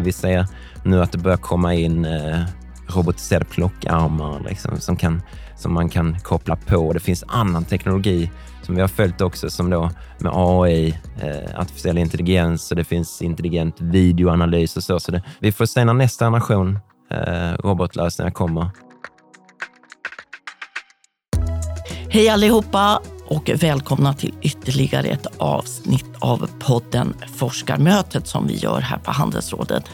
Vi ser nu att det börjar komma in eh, robotiserade plockarmar liksom, som, kan, som man kan koppla på. Det finns annan teknologi som vi har följt också som då med AI, eh, artificiell intelligens och det finns intelligent videoanalys och så. så det, vi får se när nästa generation eh, robotlösningar kommer. Hej allihopa och välkomna till ytterligare ett avsnitt av podden Forskarmötet som vi gör här på Handelsrådet.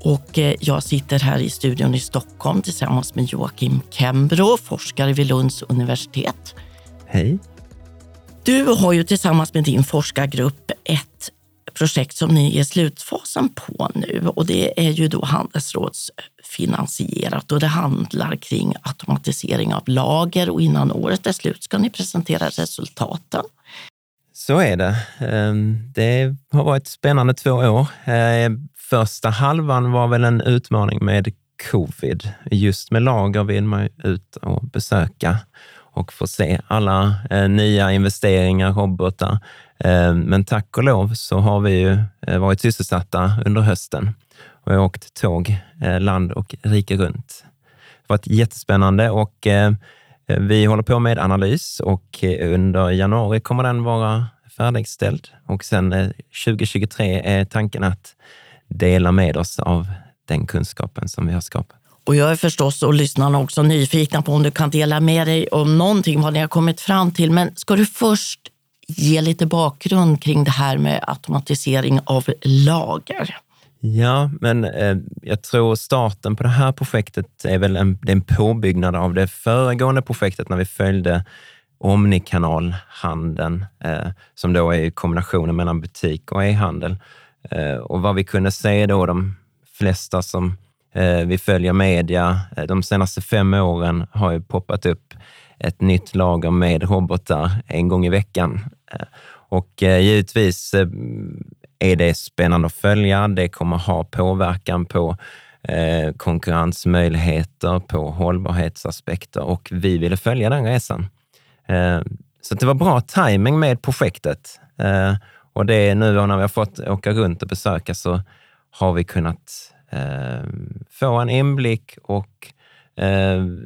Och eh, jag sitter här i studion i Stockholm tillsammans med Joakim Kembro, forskare vid Lunds universitet. Hej. Du har ju tillsammans med din forskargrupp ett projekt som ni är i slutfasen på nu och det är ju då handelsrådsfinansierat och det handlar kring automatisering av lager och innan året är slut ska ni presentera resultaten. Så är det. Ehm, det har varit spännande två år. Ehm, första halvan var väl en utmaning med covid. Just med lager vill man ut och besöka och få se alla eh, nya investeringar, robotar. Eh, men tack och lov så har vi ju eh, varit sysselsatta under hösten och jag har åkt tåg eh, land och rike runt. Det har varit jättespännande och vi håller på med analys och under januari kommer den vara färdigställd och sen 2023 är tanken att dela med oss av den kunskapen som vi har skapat. Och jag är förstås och lyssnarna också nyfikna på om du kan dela med dig om någonting, vad ni har kommit fram till. Men ska du först ge lite bakgrund kring det här med automatisering av lager? Ja, men eh, jag tror starten på det här projektet är väl en, det är en påbyggnad av det föregående projektet när vi följde omnikanalhandeln, eh, som då är kombinationen mellan butik och e-handel. Eh, och vad vi kunde se då, de flesta som Eh, vi följer media. Eh, de senaste fem åren har ju poppat upp ett nytt lager med robotar en gång i veckan. Eh, och eh, givetvis eh, är det spännande att följa. Det kommer ha påverkan på konkurrensmöjligheter, på hållbarhetsaspekter och vi ville följa den resan. Så det var bra timing med projektet. Och det är nu när vi har fått åka runt och besöka så har vi kunnat få en inblick och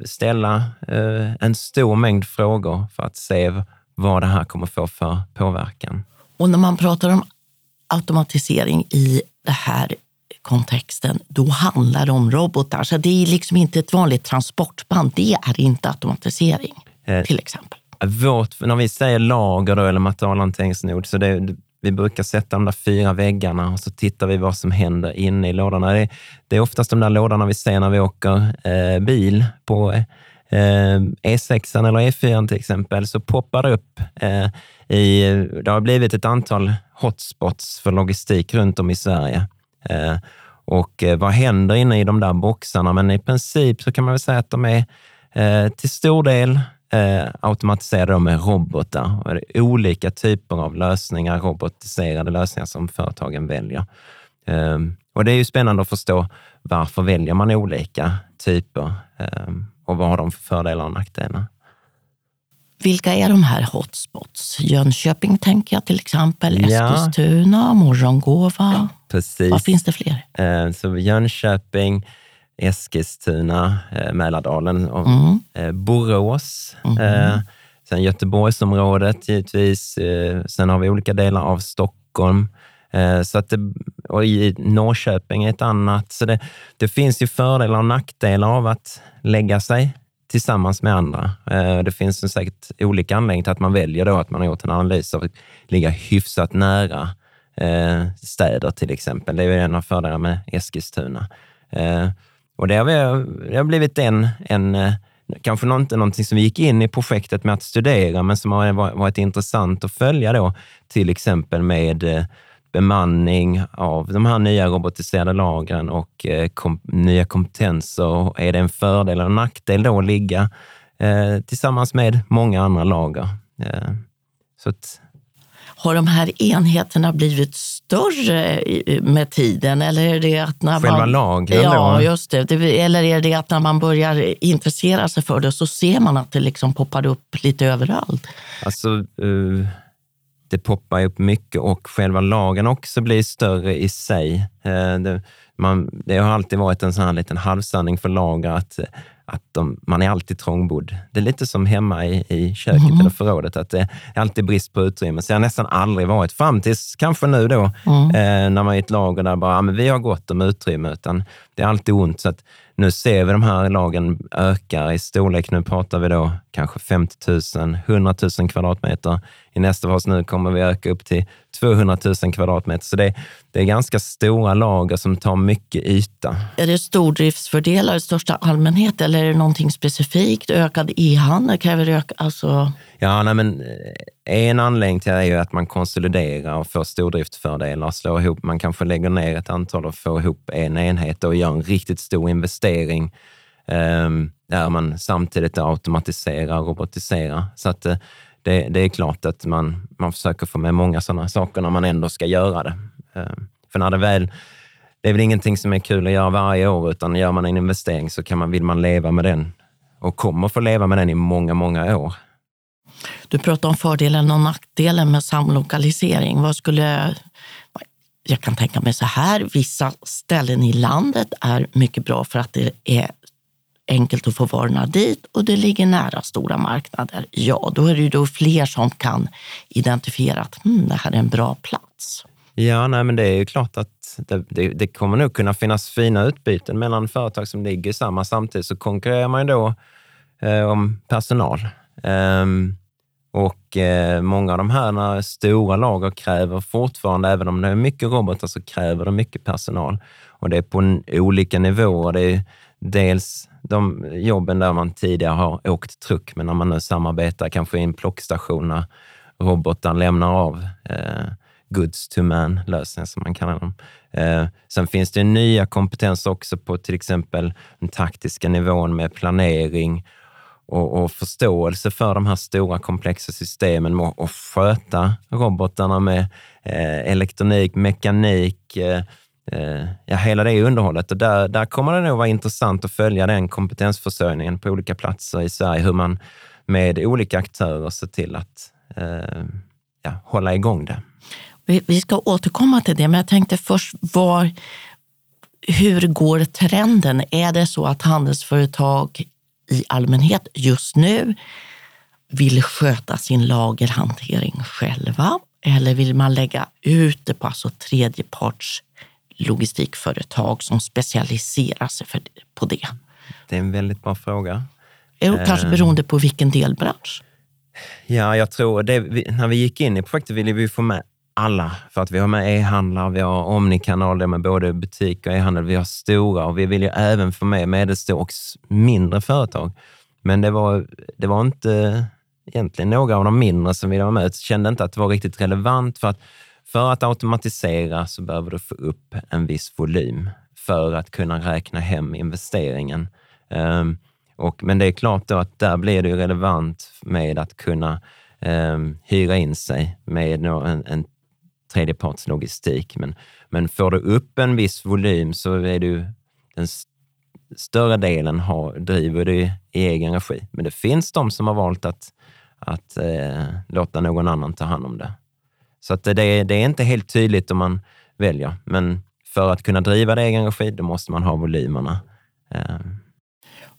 ställa eh, en stor mängd frågor för att se vad det här kommer få för påverkan. Och när man pratar om automatisering i den här kontexten, då handlar det om robotar. Så det är liksom inte ett vanligt transportband. Det är inte automatisering, till exempel. Vårt, när vi säger lager då, eller materialhanteringsnod, så det, vi brukar sätta de där fyra väggarna och så tittar vi vad som händer inne i lådorna. Det är, det är oftast de där lådorna vi ser när vi åker eh, bil på eh, E6 eller E4 till exempel, så poppar det upp eh, i, det har blivit ett antal hotspots för logistik runt om i Sverige. Eh, och eh, vad händer inne i de där boxarna? Men i princip så kan man väl säga att de är eh, till stor del eh, automatiserade med robotar. Det är olika typer av lösningar, robotiserade lösningar som företagen väljer. Eh, och det är ju spännande att förstå varför väljer man olika typer eh, och vad har de för fördelar och nackdelar. Vilka är de här hotspots? Jönköping tänker jag till exempel, Eskilstuna, Morgongåva. Precis. Vad finns det fler? Eh, så Jönköping, Eskilstuna, eh, Mälardalen och mm. eh, Borås. Mm. Eh, sen Göteborgsområdet givetvis. Eh, sen har vi olika delar av Stockholm. Eh, så att det, och i Norrköping är ett annat. Så det, det finns ju fördelar och nackdelar av att lägga sig tillsammans med andra. Det finns säkert olika anledningar till att man väljer då att man har gjort en analys av att ligga hyfsat nära städer till exempel. Det är ju en av fördelarna med Eskilstuna. Och det har, det har blivit en, en eh, kanske inte någonting som vi gick in i projektet med att studera, men som har varit intressant att följa då, till exempel med eh, bemanning av de här nya robotiserade lagren och eh, kom, nya kompetenser. Är det en fördel eller nackdel då att ligga eh, tillsammans med många andra lager? Eh, så att, har de här enheterna blivit större med tiden? Eller är det att när Själva man, lagren? Ja, då? just det. Eller är det att när man börjar intressera sig för det så ser man att det liksom poppar upp lite överallt? Alltså, uh, det poppar upp mycket och själva lagen också blir större i sig. Uh, det, man, det har alltid varit en sån här liten halvsanning för lager att att de, man är alltid trångbodd. Det är lite som hemma i, i köket mm. eller förrådet, att det är alltid brist på utrymme. Så jag har nästan aldrig varit, fram tills kanske nu då, mm. eh, när man är i ett lager där bara, ja, men vi har gott om utrymme, utan det är alltid ont. Så att nu ser vi de här lagen öka i storlek. Nu pratar vi då kanske 50 000, 100 000 kvadratmeter. I nästa fas nu kommer vi öka upp till 200 000 kvadratmeter. Så det, det är ganska stora lager som tar mycket yta. Är det stordriftsfördelar i största allmänhet eller är det någonting specifikt? Ökad e-handel kräver ök, alltså... Ja, nej, men eh, en anledning till det är ju att man konsoliderar och får stordriftsfördelar. Slår ihop, man kanske lägger ner ett antal och får ihop en enhet och gör en riktigt stor investering eh, där man samtidigt automatiserar och robotiserar. Så att eh, det, det, är klart att man, man försöker få med många sådana saker när man ändå ska göra det. Eh, för när det väl det är väl ingenting som är kul att göra varje år, utan gör man en investering så kan man, vill man leva med den och kommer få leva med den i många, många år. Du pratar om fördelen och nackdelen med samlokalisering. Vad skulle... Jag kan tänka mig så här, vissa ställen i landet är mycket bra för att det är enkelt att få varorna dit och det ligger nära stora marknader. Ja, då är det ju då fler som kan identifiera att hmm, det här är en bra plats. Ja, nej, men det är ju klart att det, det, det, kommer nog kunna finnas fina utbyten mellan företag som ligger i samma. Samtidigt så konkurrerar man ju då eh, om personal. Ehm, och eh, många av de här stora lager kräver fortfarande, även om det är mycket robotar, så kräver de mycket personal. Och det är på olika nivåer. Det är dels de jobben där man tidigare har åkt truck, men när man nu samarbetar kanske i en plockstation när robotar lämnar av eh, goods to man-lösningar som man kallar dem. Eh, sen finns det nya kompetenser också på till exempel den taktiska nivån med planering och, och, förståelse för de här stora komplexa systemen och, och sköta robotarna med eh, elektronik, mekanik, eh, Eh, ja, hela det underhållet. Och där, där kommer det nog vara intressant att följa den kompetensförsörjningen på olika platser i Sverige, hur man med olika aktörer ser till att eh, ja, hålla igång det. Vi, vi ska återkomma till det, men jag tänkte först, var, hur går trenden? Är det så att handelsföretag i allmänhet just nu vill sköta sin lagerhantering själva eller vill man lägga ut det på alltså tredjeparts logistikföretag som specialiserar sig för, på det? Det är en väldigt bra fråga. Kanske eh. beroende på vilken delbransch? Ja, jag tror det. När vi gick in i projektet ville vi få med alla, för att vi har med e-handlare, vi har omnikanaler med både butik och e-handel, vi har stora och vi vill ju även få med medelstora och mindre företag. Men det var, det var inte egentligen några av de mindre som ville vara med. Jag kände inte att det var riktigt relevant för att för att automatisera så behöver du få upp en viss volym för att kunna räkna hem investeringen. Um, och, men det är klart då att där blir det relevant med att kunna um, hyra in sig med en, en tredjepartslogistik. Men, men får du upp en viss volym så är du den större delen har, driver du i egen regi. Men det finns de som har valt att, att eh, låta någon annan ta hand om det. Så att det, det är inte helt tydligt om man väljer. Men för att kunna driva det i egen regi, då måste man ha volymerna. Eh.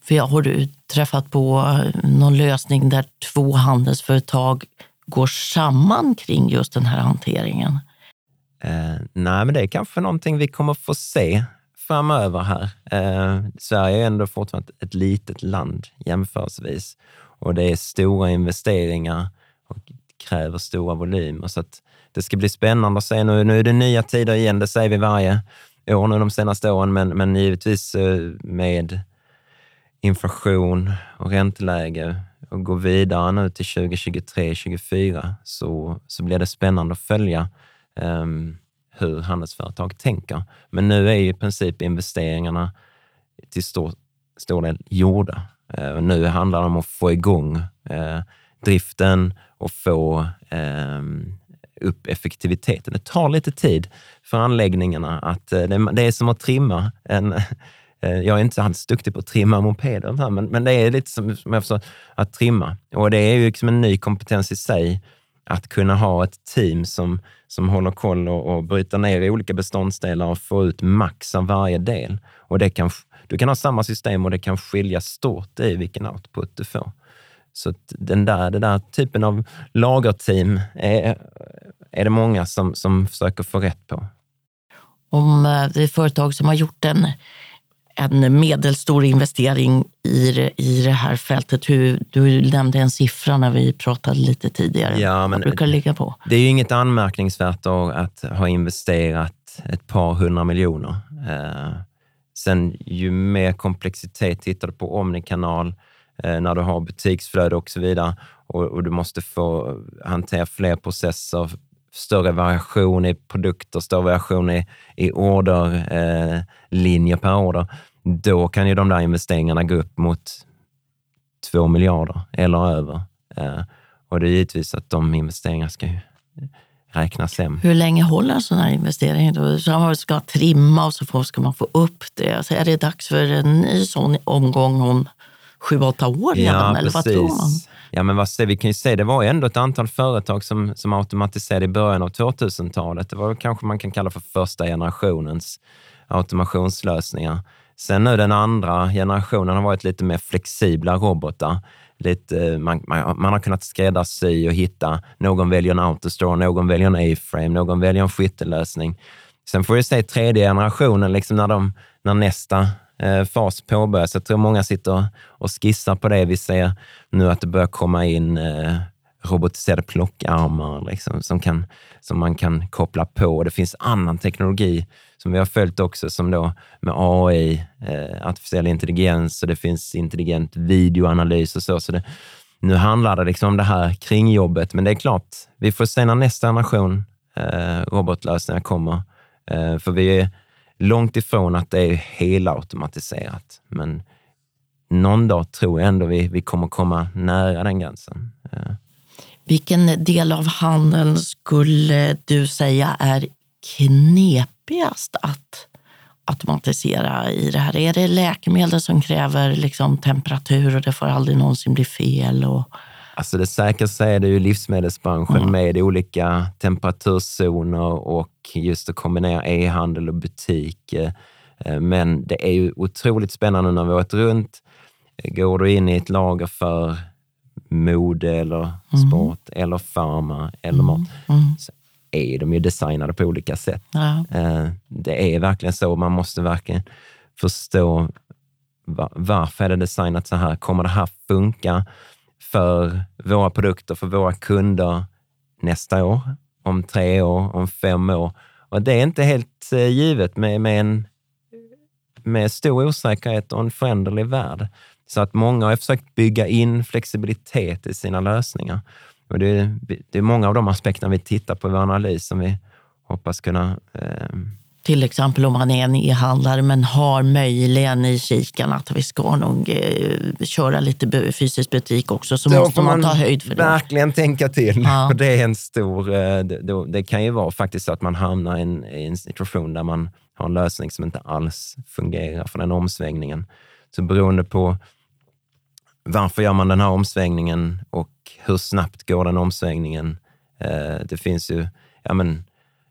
För har du träffat på någon lösning där två handelsföretag går samman kring just den här hanteringen? Eh, nej, men det är kanske någonting vi kommer få se framöver här. Eh, Sverige är ändå fortfarande ett litet land jämförelsevis och det är stora investeringar och kräver stora volymer. Så att det ska bli spännande att se. Nu, nu är det nya tider igen, det säger vi varje år nu de senaste åren, men, men givetvis eh, med inflation och ränteläge och gå vidare nu till 2023, 2024 så, så blir det spännande att följa um, hur handelsföretag tänker. Men nu är ju i princip investeringarna till stor, stor del gjorda. Uh, nu handlar det om att få igång uh, driften och få um, upp effektiviteten. Det tar lite tid för anläggningarna. att eh, det, är som att trimma en eh, jag är inte alls duktig på att trimma mopeder, men, men det är lite som, som jag förstår, att trimma. Och det är ju liksom en ny kompetens i sig att kunna ha ett team som, som håller koll och, och bryter ner i olika beståndsdelar och får ut max av varje del. Och det kan, du kan ha samma system och det kan skilja stort i vilken output du får. Så den där, den där typen av lagerteam är, är det många som, som försöker få rätt på. Om eh, det är företag som har gjort en, en medelstor investering i, i det här fältet. Hur, du nämnde en siffra när vi pratade lite tidigare. Ja, men brukar ligga på? Det är ju inget anmärkningsvärt att ha investerat ett par hundra miljoner. Eh, sen ju mer komplexitet tittar du på omnikanal, Eh, när du har butiksflöde och så vidare och, och, du måste få hantera fler processer, större variation i produkter, större variation i, i orderlinjer eh, per order, då kan ju de där investeringarna gå upp mot två miljarder eller över. Eh, och det är givetvis att de investeringarna ska ju räknas hem. Hur länge håller en sån här investering? Då? Så man ska trimma och så ska man få upp det. Så är det dags för en ny sån omgång om sju, åtta år redan? Ja, eller vad tror man? Ja, men vad säger, vi kan ju se, det var ju ändå ett antal företag som, som automatiserade i början av 2000-talet. Det var kanske man kan kalla för första generationens automationslösningar. Sen nu den andra generationen har varit lite mer flexibla robotar. Lite, man, man, man har kunnat skräddarsy och hitta, någon väljer en autostore, någon väljer en A-frame, någon väljer en skyttelösning. Sen får vi se tredje generationen, liksom när, de, när nästa eh, Eh, fas påbörjas. Jag tror många sitter och skissar på det. Vi ser nu att det börjar komma in eh, robotiserade plockarmar liksom, som, kan, som man kan koppla på. Det finns annan teknologi som vi har följt också, som då med AI, eh, artificiell intelligens och det finns intelligent videoanalys och så. så det, nu handlar det liksom om det här kringjobbet, men det är klart, vi får se när nästa generation eh, robotlösningar kommer. Eh, för vi är långt ifrån att det är helautomatiserat, men någon dag tror jag ändå vi, vi kommer komma nära den gränsen. Eh. Vilken del av handeln skulle du säga är knepigast att automatisera i det här? Är det läkemedel som kräver liksom temperatur och det får aldrig någonsin bli fel? Och... Alltså det säkraste är det ju livsmedelsbranschen mm. med olika temperaturzoner och just att kombinera e-handel och butik. Eh, men det är ju otroligt spännande när vi har varit runt. Går du in i ett lager för mode eller mm. sport mm. eller farma eller mat, mm. mm. så är de ju designade på olika sätt. Ja. Eh, det är verkligen så. Man måste verkligen förstå varför är det designat så här? Kommer det här funka för våra produkter, för våra kunder nästa år, om tre år, om fem år? Och det är inte helt eh, givet med, med en med stor osäkerhet och en föränderlig värld. Så att många har försökt bygga in flexibilitet i sina lösningar. Och det, är, det är många av de aspekterna vi tittar på i vår analys som vi hoppas kunna eh, till exempel om man är en e-handlare men har möjligen i kikan att vi ska nog eh, köra lite fysisk butik också, så Då måste man, man ta höjd för det. verkligen tänka till. Ja. det är en stor... Eh, det, det, kan ju vara faktiskt så att man hamnar i en, i en situation där man har en lösning som inte alls fungerar för den omsvängningen. Så beroende på varför gör man den här omsvängningen och hur snabbt går den omsvängningen? Eh, det finns ju, ja men,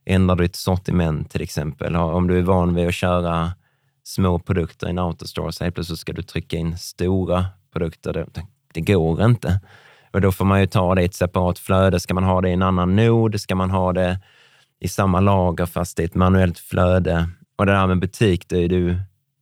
ändrar du ett sortiment till exempel? Om du är van vid att köra små produkter i en autostore, så helt plötsligt ska du trycka in stora produkter. Det, det går inte. Och då får man ju ta det i ett separat flöde. Ska man ha det i en annan nod? Ska man ha det i samma lager fast i ett manuellt flöde? Och det där med butik, då, är du,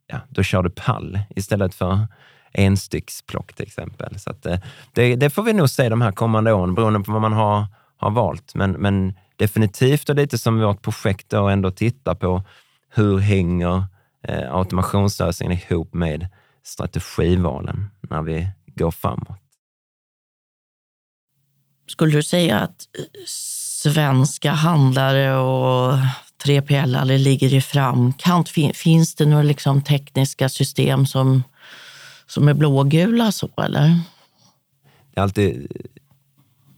ja, då kör du pall istället för enstycksplock till exempel. Så att, eh, det, det, får vi nog se de här kommande åren beroende på vad man har, har valt. Men, men definitivt och lite som vårt projekt då ändå tittar på hur hänger eh, automationslösningen ihop med strategivalen när vi går framåt. Skulle du säga att svenska handlare och 3PL ligger i framkant? Finns det några liksom tekniska system som som är blågula så eller? Alltid,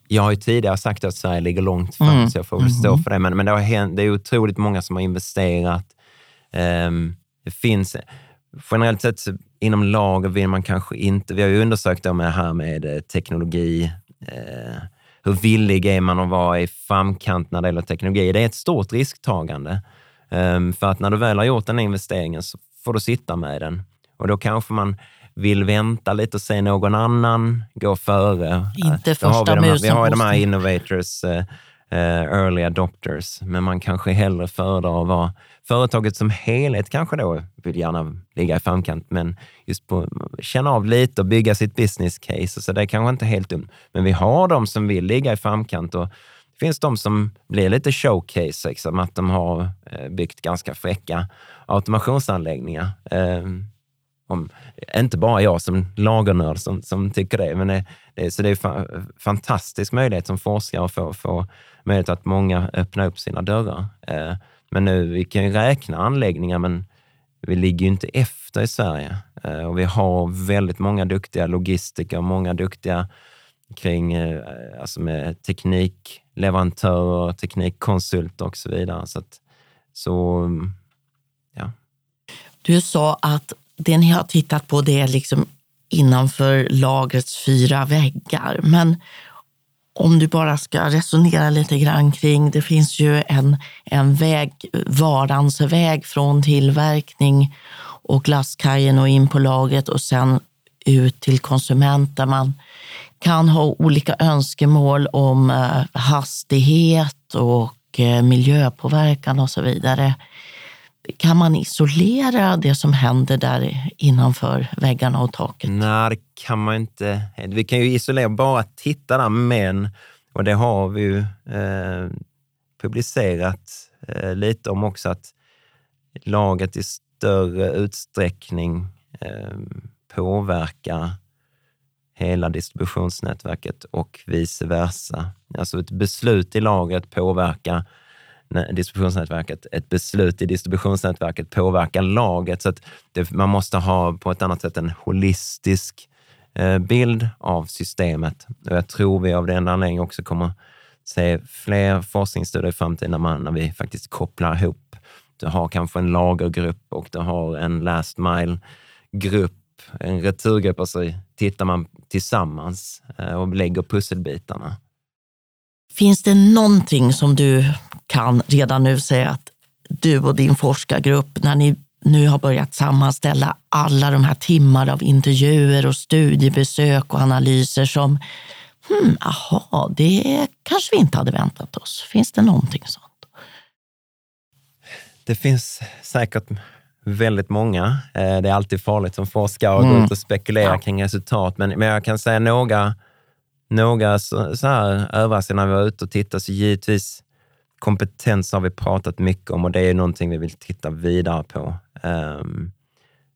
jag har ju tidigare sagt att Sverige ligger långt fram, mm. så jag får väl stå mm. för det. Men, men det, har hänt, det är otroligt många som har investerat. Um, det finns generellt sett inom lager vill man kanske inte... Vi har ju undersökt det här med eh, teknologi, eh, hur villig är man att vara i framkant när det gäller teknologi? Det är ett stort risktagande. Um, för att när du väl har gjort den investeringen så får du sitta med den. Och då kanske man vill vänta lite och se någon annan gå före. Inte första har vi, de här, vi har ju de här innovators, uh, early adopters, men man kanske hellre föredrar att vara företaget som helhet kanske då vill gärna ligga i framkant, men just på känna av lite och bygga sitt business case. Så det är kanske inte helt dumt. Men vi har de som vill ligga i framkant och det finns de som blir lite showcase, liksom, att de har eh, byggt ganska fräcka automationsanläggningar. Om, inte bara jag som lagernörd som, som tycker det, men det, det, så det är fa fantastisk möjlighet som forskare att få, få möjlighet att många öppnar upp sina dörrar. Eh, men nu, vi kan ju räkna anläggningar, men vi ligger ju inte efter i Sverige. Eh, och vi har väldigt många duktiga logistiker, många duktiga kring eh, alltså med teknikleverantörer, teknikkonsulter och så vidare. Så, att, så mm, ja. Du sa att det ni har tittat på det är liksom innanför lagrets fyra väggar. Men om du bara ska resonera lite grann kring, det finns ju en, en väg, varans väg från tillverkning och lastkajen och in på lagret och sen ut till konsument där man kan ha olika önskemål om eh, hastighet och eh, miljöpåverkan och så vidare. Kan man isolera det som händer där innanför väggarna och taket? Nej, det kan man inte. Vi kan ju isolera bara titta där, men, och det har vi ju eh, publicerat eh, lite om också, att laget i större utsträckning eh, påverkar hela distributionsnätverket och vice versa. Alltså ett beslut i lagret påverkar distributionsnätverket, ett beslut i distributionsnätverket påverkar laget. Så att det, man måste ha på ett annat sätt en holistisk eh, bild av systemet. Och jag tror vi av den anledningen också kommer se fler forskningsstudier i framtiden när, man, när vi faktiskt kopplar ihop. Du har kanske en lagergrupp och du har en last mile-grupp, en returgrupp och så tittar man tillsammans eh, och lägger pusselbitarna. Finns det någonting som du kan redan nu säga att du och din forskargrupp, när ni nu har börjat sammanställa alla de här timmar av intervjuer och studiebesök och analyser som, hmm, aha, det kanske vi inte hade väntat oss. Finns det någonting sånt? Det finns säkert väldigt många. Eh, det är alltid farligt som forskare att mm. gå ut och spekulera ja. kring resultat, men, men jag kan säga några, några så, så här överraskningar när vi var ute och tittade, så givetvis kompetens har vi pratat mycket om och det är någonting vi vill titta vidare på. Um,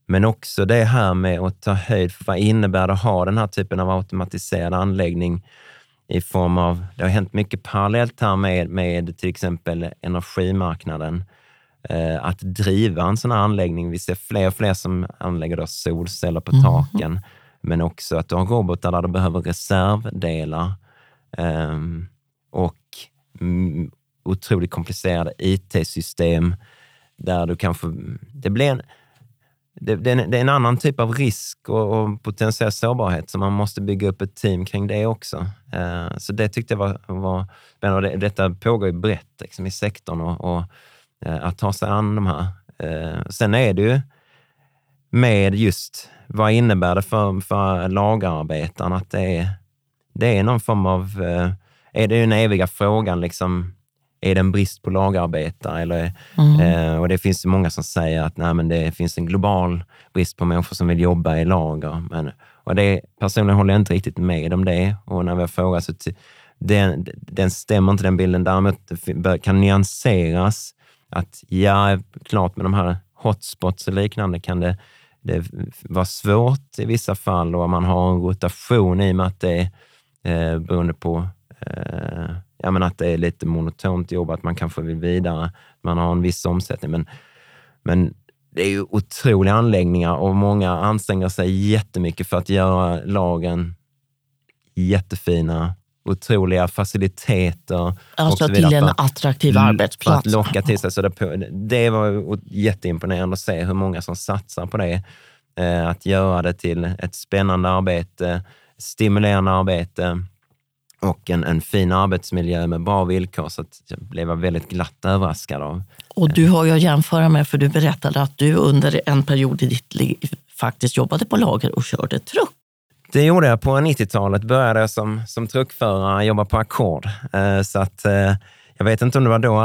men också det här med att ta höjd för vad innebär det att ha den här typen av automatiserad anläggning i form av, det har hänt mycket parallellt här med, med till exempel energimarknaden. Eh, att driva en sån här anläggning. Vi ser fler och fler som anlägger då solceller på mm. taken, men också att du har robotar där du behöver reservdelar. Ehm, och mm, otroligt komplicerade IT-system där du kanske... Det blir en, det, det, är en, det är en annan typ av risk och, och potentiell sårbarhet, så man måste bygga upp ett team kring det också. Uh, så det tyckte jag var, var men Det, detta pågår ju brett liksom, i sektorn och, och uh, att ta sig an de här. Uh, sen är det ju med just vad innebär det för, för lagarbetaren att det är, det är någon form av... är det den eviga frågan, liksom, är det en brist på lagarbetare? Eller, mm. eh, och det finns många som säger att nej, men det finns en global brist på människor som vill jobba i lager. Men, och det, personligen håller jag inte riktigt med om det. Och när vi har frågat så den, den stämmer inte den bilden. Däremot kan nyanseras att ja, klart med de här hotspots och liknande kan det, det var svårt i vissa fall och man har en rotation i och med att det är eh, beroende på eh, ja, men att det är lite monotont jobb, att man kanske vill vidare, man har en viss omsättning. Men, men det är ju otroliga anläggningar och många anstränger sig jättemycket för att göra lagen jättefina, otroliga faciliteter. Alltså till en attraktiv arbetsplats. För att locka till sig. Så det, det var jätteimponerande att se hur många som satsar på det. Eh, att göra det till ett spännande arbete, stimulerande arbete och en, en fin arbetsmiljö med bra villkor. Så att jag blev väldigt glatt överraskad av. Och du har ju att jämföra med, för du berättade att du under en period i ditt liv faktiskt jobbade på lager och körde truck. Det gjorde jag på 90-talet. Började jag som, som truckförare, jobba på ackord. Eh, så att, eh, jag vet inte om det var då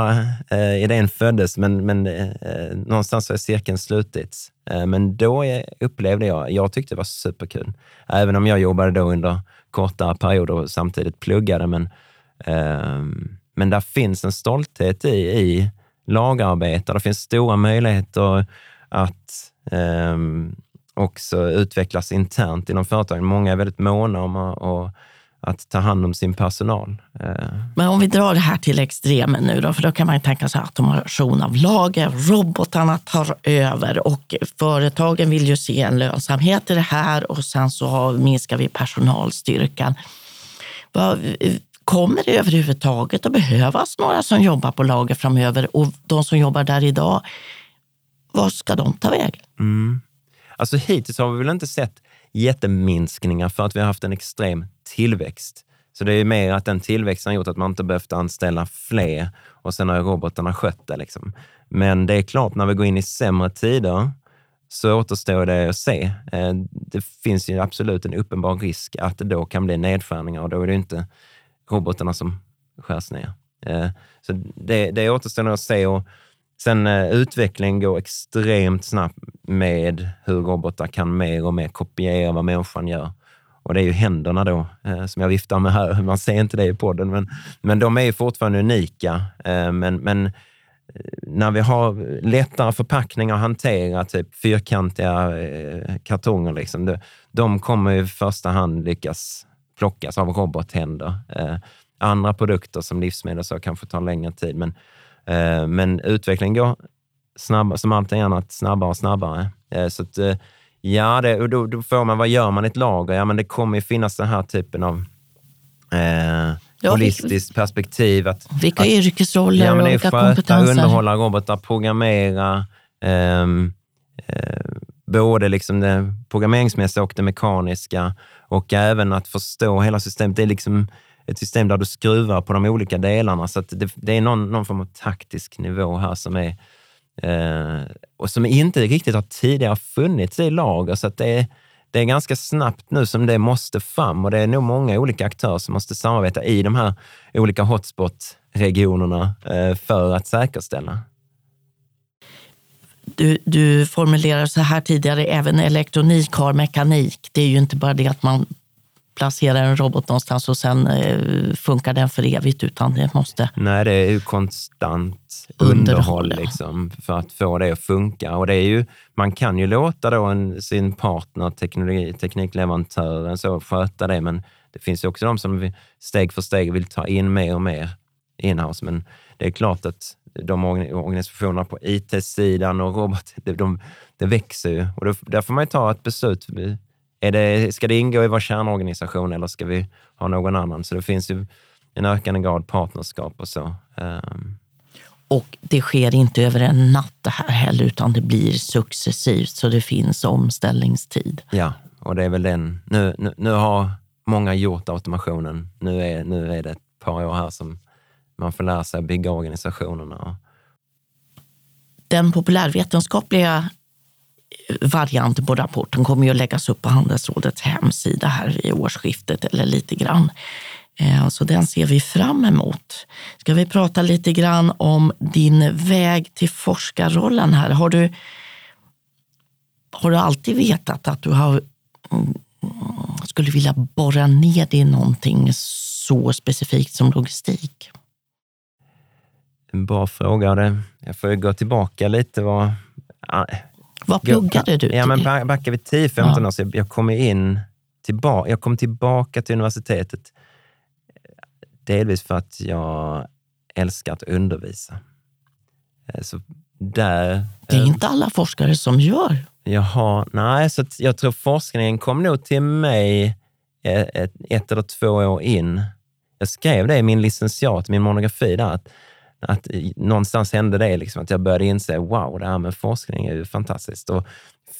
eh, idén föddes, men, men någonstans har cirkeln slutits. Men då upplevde jag, jag tyckte det var superkul. Även om jag jobbade då under kortare perioder och samtidigt pluggade. Men, ehm, men där finns en stolthet i, i lagarbete. Det finns stora möjligheter att ehm, också utvecklas internt inom företagen. Många är väldigt måna om att att ta hand om sin personal. Eh. Men om vi drar det här till extremen nu då, för då kan man tänka sig automation av lager, robotarna tar över och företagen vill ju se en lönsamhet i det här och sen så minskar vi personalstyrkan. Kommer det överhuvudtaget att behövas några som jobbar på lager framöver och de som jobbar där idag, var ska de ta vägen? Mm. Alltså hittills har vi väl inte sett jätteminskningar för att vi har haft en extrem tillväxt. Så det är mer att den tillväxten har gjort att man inte behövt anställa fler och sen har robotarna skött det. Liksom. Men det är klart, när vi går in i sämre tider så återstår det att se. Eh, det finns ju absolut en uppenbar risk att det då kan bli nedskärningar och då är det inte robotarna som skärs ner. Eh, så det, det återstår att se. Och sen eh, utvecklingen går extremt snabbt med hur robotar kan mer och mer kopiera vad människan gör. Och det är ju händerna då eh, som jag viftar med här. Man ser inte det i podden, men, men de är ju fortfarande unika. Eh, men, men eh, när vi har lättare förpackningar att hantera, typ fyrkantiga eh, kartonger, liksom, de, de kommer i första hand lyckas plockas av robothänder. Eh, andra produkter som livsmedel så kanske tar längre tid, men, men utvecklingen går snabbare, som allting annat snabbare och snabbare. så att, Ja, det, då, då får man, vad gör man i ett lager? Ja, men det kommer ju finnas den här typen av eh, ja, holistiskt perspektiv. Att, vilka att, yrkesroller ja, men och vilka sköta, kompetenser? underhålla robotar, programmera, eh, eh, både liksom det programmeringsmässiga och det mekaniska och även att förstå hela systemet. Det är liksom ett system där du skruvar på de olika delarna, så det, det, är någon, någon form av taktisk nivå här som är Eh, och som inte riktigt har tidigare funnits i lager. Så det är, det är ganska snabbt nu som det måste fram och det är nog många olika aktörer som måste samarbeta i de här olika hotspot-regionerna eh, för att säkerställa. Du, du formulerar så här tidigare, även elektronik har mekanik. Det är ju inte bara det att man placerar en robot någonstans och sen eh, funkar den för evigt, utan det måste... Nej, det är ju konstant underhåll, liksom, för att få det att funka. Och det är ju, man kan ju låta då en, sin partner, teknik, teknikleverantören, så sköta det, men det finns ju också de som steg för steg vill ta in mer och mer inhouse. Men det är klart att de organisationerna på IT-sidan och robot, de, de, det växer ju. Och då, där får man ju ta ett beslut är det, ska det ingå i vår kärnorganisation eller ska vi ha någon annan? Så det finns ju en ökande grad partnerskap och så. Um. Och det sker inte över en natt det här heller, utan det blir successivt, så det finns omställningstid. Ja, och det är väl den. Nu, nu, nu har många gjort automationen. Nu är, nu är det ett par år här som man får lära sig att bygga organisationerna. Den populärvetenskapliga variant på rapporten kommer ju att läggas upp på Handelsrådets hemsida här i årsskiftet eller lite grann. Eh, så den ser vi fram emot. Ska vi prata lite grann om din väg till forskarrollen här? Har du, har du alltid vetat att du har, mm, skulle vilja borra ner dig i någonting så specifikt som logistik? En bra fråga. Jag får ju gå tillbaka lite. Vad, vad pluggade du? Ja, men backar vi 10-15 ja. år, så jag kom in tillbaka, jag kom tillbaka till universitetet delvis för att jag älskar att undervisa. Eh, så där, det är eh, inte alla forskare som gör. Jaha, nej, så jag tror forskningen kom nog till mig eh, ett, ett eller två år in. Jag skrev det i min licentiat, min monografi där, att att någonstans hände det, liksom, att jag började inse, wow, det här med forskning är ju fantastiskt. Och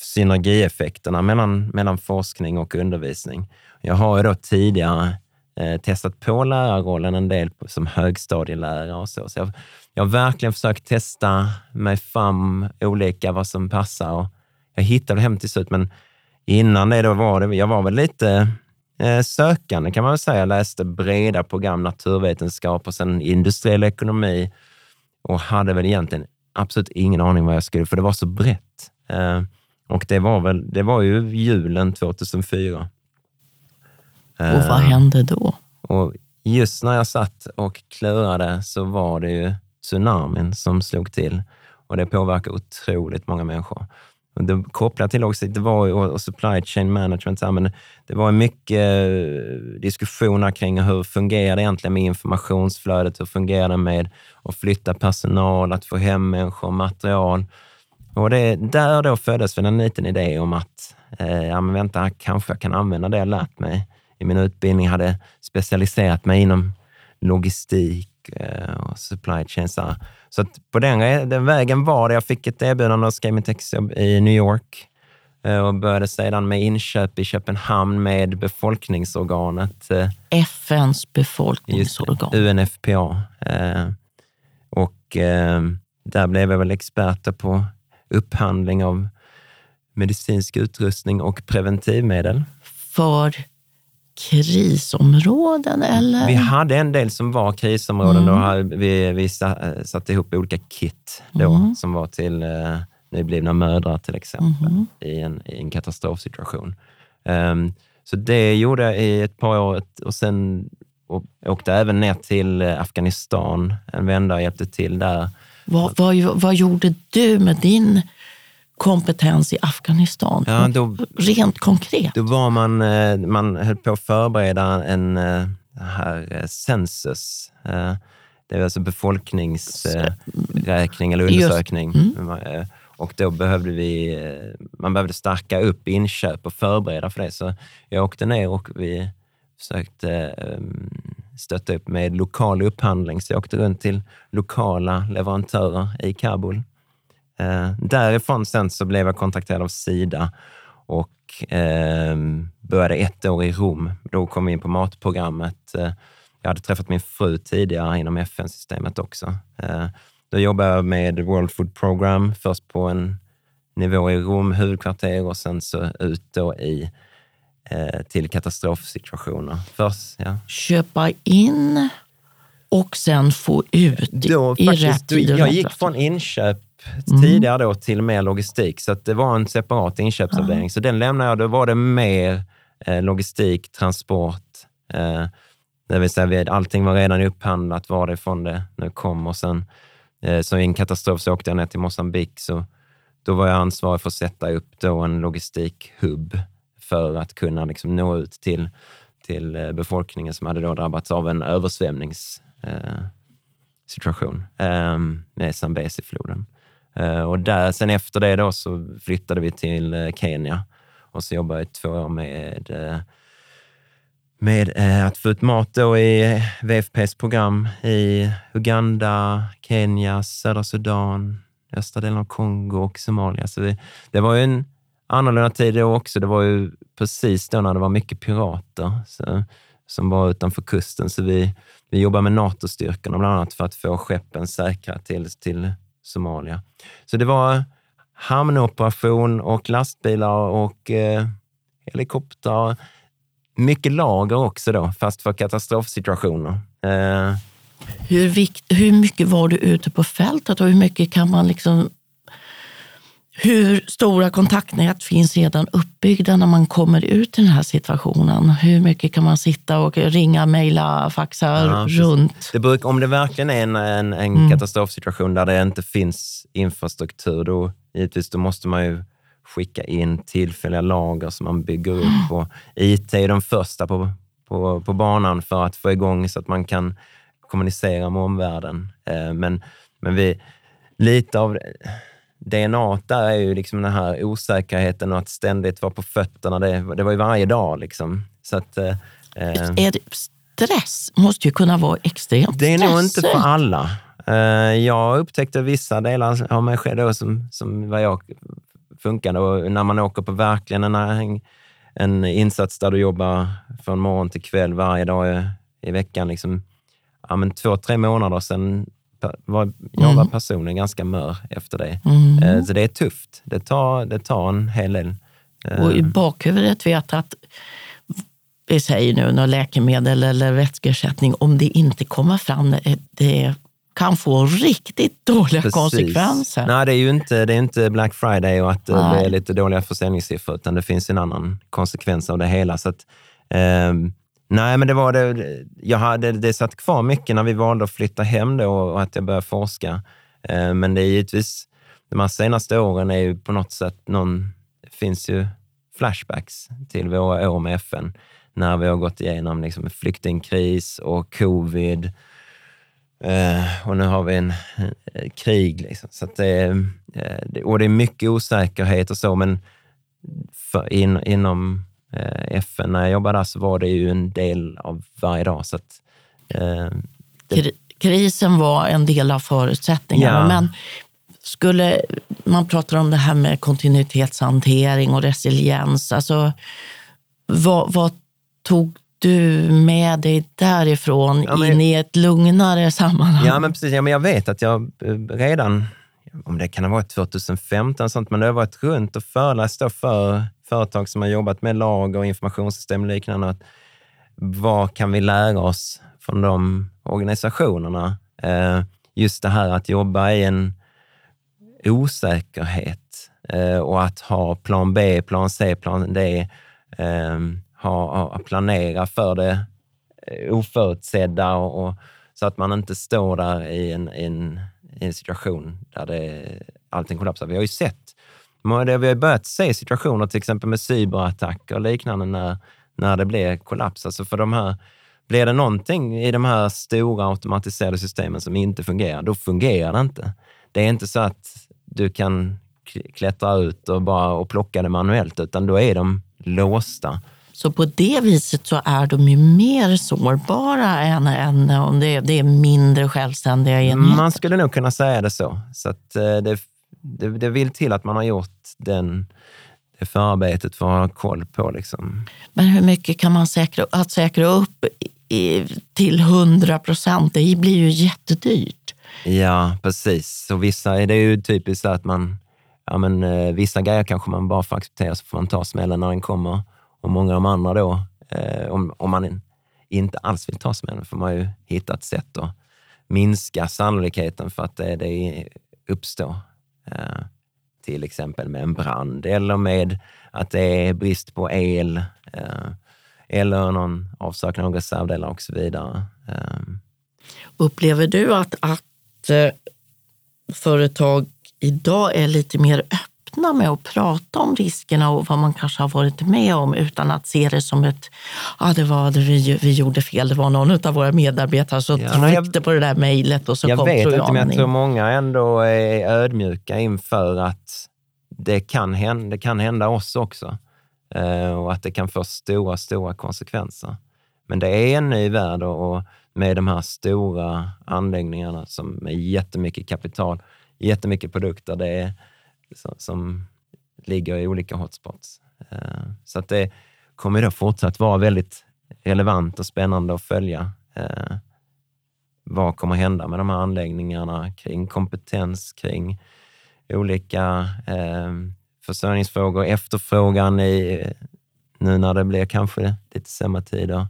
synergieffekterna mellan, mellan forskning och undervisning. Jag har ju då tidigare eh, testat på lärarrollen en del som högstadielärare och så. så jag, jag har verkligen försökt testa mig fram olika vad som passar och jag hittade hem till slut, men innan det då var det, jag var väl lite sökande kan man väl säga. Jag läste breda program, naturvetenskap och sen industriell ekonomi och hade väl egentligen absolut ingen aning vad jag skulle, för det var så brett. Eh, och det var, väl, det var ju julen 2004. Och vad eh, hände då? Och just när jag satt och klurade så var det ju tsunamin som slog till och det påverkar otroligt många människor. Det, kopplat till också, det var ju, och supply chain management, men det var mycket eh, diskussioner kring hur fungerar det egentligen med informationsflödet? Hur fungerar det med att flytta personal, att få hem människor, material? Och det, där då föddes väl en liten idé om att, eh, ja men vänta, kanske jag kan använda det jag lärt mig i min utbildning. Jag hade specialiserat mig inom logistik eh, och supply chain. Så, så på den, den vägen var det. Jag fick ett erbjudande och skrev mitt exjobb i New York eh, och började sedan med inköp i Köpenhamn med befolkningsorganet. Eh, FNs befolkningsorgan. UNFPA. Och där blev jag väl experter på upphandling av medicinsk utrustning och preventivmedel. För krisområden eller? Vi hade en del som var krisområden. Mm. Då vi, vi satte ihop olika kit då, mm. som var till eh, nyblivna mödrar till exempel, mm. i, en, i en katastrofsituation. Um, så det gjorde jag i ett par år och sen och åkte även ner till Afghanistan en vända och hjälpte till där. Vad, vad, vad gjorde du med din kompetens i Afghanistan? Ja, då, Rent konkret. Då var man, eh, man höll på att förbereda en eh, här eh, census. Det är alltså befolkningsräkning eller undersökning. Mm. Och då behövde vi, man behövde stärka upp inköp och förbereda för det. Så jag åkte ner och vi försökte ehm, stötta upp med lokal upphandling. Så jag åkte runt till lokala leverantörer i Kabul Eh, därifrån sen så blev jag kontaktad av Sida och eh, började ett år i Rom. Då kom vi in på matprogrammet. Eh, jag hade träffat min fru tidigare inom FN-systemet också. Eh, då jobbade jag med World Food Program, först på en nivå i Rom, huvudkvarter, och sen så ut då i eh, till katastrofsituationer. Först, ja. Köpa in och sen få ut då, i faktiskt, rätt tid. Jag gick från inköp mm. tidigare då till mer logistik, så det var en separat inköpsavdelning. Mm. Så den lämnade jag. Då var det mer eh, logistik, transport. Eh, det vill säga, allting var redan upphandlat varifrån det nu kom. Och sen, eh, så i en katastrof så åkte jag ner till Mosambik. Så då var jag ansvarig för att sätta upp då en logistikhubb för att kunna liksom nå ut till, till eh, befolkningen som hade då drabbats av en översvämningssituation eh, med Zambezi-floden. Eh, och där, sen efter det då så flyttade vi till eh, Kenya och så jobbade jag i två år med, eh, med att få ut mat då i WFPs program i Uganda, Kenya, södra Sudan, östra delen av Kongo och Somalia. Så det, det var ju en annorlunda tid då också. Det var ju precis då när det var mycket pirater så, som var utanför kusten. Så vi, vi jobbade med NATO-styrkorna bland annat för att få skeppen säkra till, till Somalia. Så det var hamnoperation och lastbilar och eh, helikoptrar. Mycket lager också då, fast för katastrofsituationer. Eh. Hur, vikt, hur mycket var du ute på fältet och hur mycket kan man liksom hur stora kontaktnät finns redan uppbyggda när man kommer ut i den här situationen? Hur mycket kan man sitta och ringa, mejla, faxa ja, runt? Det brukar, om det verkligen är en, en, en mm. katastrofsituation där det inte finns infrastruktur, då, givetvis, då måste man ju skicka in tillfälliga lager som man bygger upp. Och IT är de första på, på, på banan för att få igång så att man kan kommunicera med omvärlden. Eh, men, men vi, lite av DNA där är ju liksom den här osäkerheten och att ständigt vara på fötterna. Det, det var ju varje dag. Liksom. Så att, eh, är stress måste ju kunna vara extremt Det är nog inte för alla. Eh, jag upptäckte vissa delar av mig själv som, som vad jag funkade. Och när man åker på verkligen en, en insats där du jobbar från morgon till kväll varje dag i, veckan. Liksom, ja, men två, tre månader sedan var, jag var personligen ganska mör efter det. Mm. Eh, så det är tufft. Det tar, det tar en hel del. Och i bakhuvudet vet att vi säger nu något läkemedel eller vätskeersättning, om det inte kommer fram, det kan få riktigt dåliga Precis. konsekvenser. Nej, det är ju inte, det är inte Black Friday och att Nej. det är lite dåliga försäljningssiffror, utan det finns en annan konsekvens av det hela. Så att, eh, nej, men det var det. Jag hade, det satt kvar mycket när vi valde att flytta hem då och att jag började forska. Eh, men det är givetvis, de här senaste åren är ju på något sätt någon, det finns ju flashbacks till våra år med FN när vi har gått igenom liksom flyktingkris och covid. Eh, och nu har vi en eh, krig. Liksom. Så det, eh, och det är mycket osäkerhet och så, men för, in, inom FN, när jag jobbade där, så var det ju en del av varje dag. Så att, eh, det... Krisen var en del av förutsättningarna, ja. men skulle man pratar om det här med kontinuitetshantering och resiliens, alltså vad, vad tog du med dig därifrån ja, men, in i ett lugnare sammanhang? Ja, men precis. Ja, men jag vet att jag eh, redan, om det kan ha varit 2015, sånt, men det har varit runt och föreläst för företag som har jobbat med lag och informationssystem och liknande. Att vad kan vi lära oss från de organisationerna? Eh, just det här att jobba i en osäkerhet eh, och att ha plan B, plan C, plan D eh, ha, ha, planera för det eh, oförutsedda och, och, så att man inte står där i en, en, en situation där det, allting kollapsar. Vi har ju sett, vi har börjat se situationer till exempel med cyberattacker och liknande när, när det blir kollaps. Alltså för de här, blir det någonting i de här stora automatiserade systemen som inte fungerar, då fungerar det inte. Det är inte så att du kan klättra ut och bara och plocka det manuellt, utan då är de låsta. Så på det viset så är de ju mer sårbara än, än om det, det är mindre självständiga enheter. Man skulle nog kunna säga det så. Så att eh, det, det, det vill till att man har gjort den, det förarbetet för att ha koll på. Liksom. Men hur mycket kan man säkra, att säkra upp i, till 100 procent? Det blir ju jättedyrt. Ja, precis. Och vissa, det är ju typiskt att man, ja men eh, vissa grejer kanske man bara får acceptera så får man ta smällen när den kommer. Och många av de andra då, eh, om, om man inte alls vill ta smällen, får man ju hitta ett sätt att minska sannolikheten för att det, det uppstår. Eh, till exempel med en brand eller med att det är brist på el eh, eller någon avsaknad av reservdelar och så vidare. Ehm. Upplever du att, att eh, företag idag är lite mer öppna öppna med att prata om riskerna och vad man kanske har varit med om utan att se det som ett, ja ah, det var det vi, vi gjorde fel, det var någon av våra medarbetare som ja, tryckte jag, på det där mejlet och så jag kom vet inte, men jag tror många ändå är ödmjuka inför att det kan hända, det kan hända oss också eh, och att det kan få stora, stora konsekvenser. Men det är en ny värld och med de här stora anläggningarna som med jättemycket kapital, jättemycket produkter. Det är, som ligger i olika hotspots. Eh, så att det kommer då fortsatt vara väldigt relevant och spännande att följa. Eh, vad kommer hända med de här anläggningarna kring kompetens, kring olika eh, försörjningsfrågor, efterfrågan i, nu när det blir kanske lite sämre tider.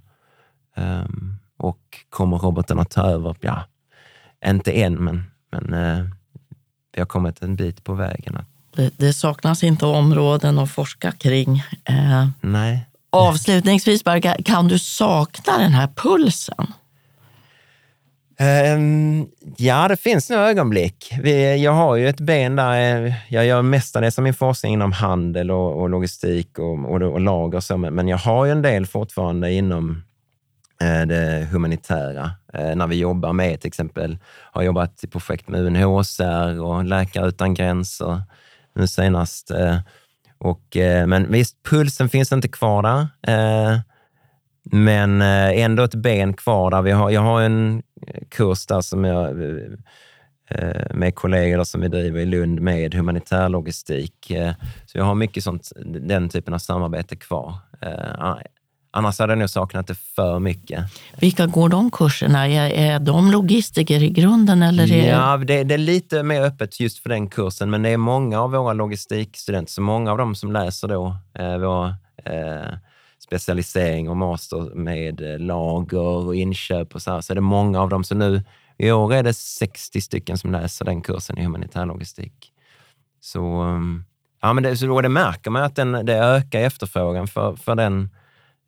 Ehm, och kommer robotarna ta över? Ja, inte än, men, men eh, vi har kommit en bit på vägen att det, det, saknas inte områden att forska kring. Eh, Nej. Avslutningsvis, Berga, kan du sakna den här pulsen? Um, ja, det finns nog ögonblick. Vi, jag har ju ett ben där. Eh, jag gör mestadels av min forskning inom handel och, och logistik och, och, och lager. Så, men jag har ju en del fortfarande inom eh, det humanitära. Eh, när vi jobbar med till exempel, har jobbat i projekt med UNHCR och Läkare utan gränser nu senast. Eh, och, eh, men visst, pulsen finns inte kvar där. Eh, men ändå ett ben kvar där. Vi har, jag har en kurs där som jag med kollegor som vi driver i Lund med humanitär logistik. Så jag har mycket sånt, den typen av samarbete kvar. Eh, annars hade jag nog saknat det för mycket. Vilka går de kurserna? Är, är de logistiker i grunden? Eller är... Ja, det, det, är lite mer öppet just för den kursen, men det är många av våra logistikstudenter, så många av dem som läser då eh, vår eh, specialisering och master med lager och inköp och så här, så är det många av dem. Så nu i år är det 60 stycken som läser den kursen i humanitär logistik. Så, um, ja, men det, så då det märker man att den, det ökar efterfrågan för, för den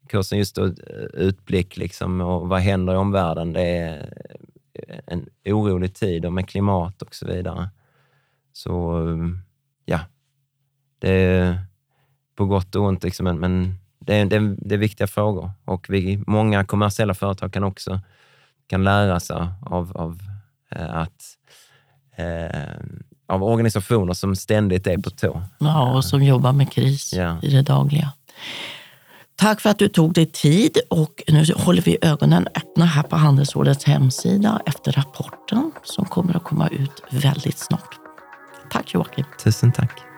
kursen. Just då, utblick liksom, och vad händer i omvärlden. Det är en orolig tid och med klimat och så vidare. Så um, ja, det är på gott och ont, liksom, men det, är, det, är, det är viktiga frågor och vi, många kommersiella företag kan också kan lära sig av, av eh, att eh, av organisationer som ständigt är på tå. Ja, och som jobbar med kris ja. i det dagliga. Tack för att du tog dig tid och nu håller vi ögonen öppna här på Handelsrådets hemsida efter rapporten som kommer att komma ut väldigt snart. Tack Joakim. Tusen tack.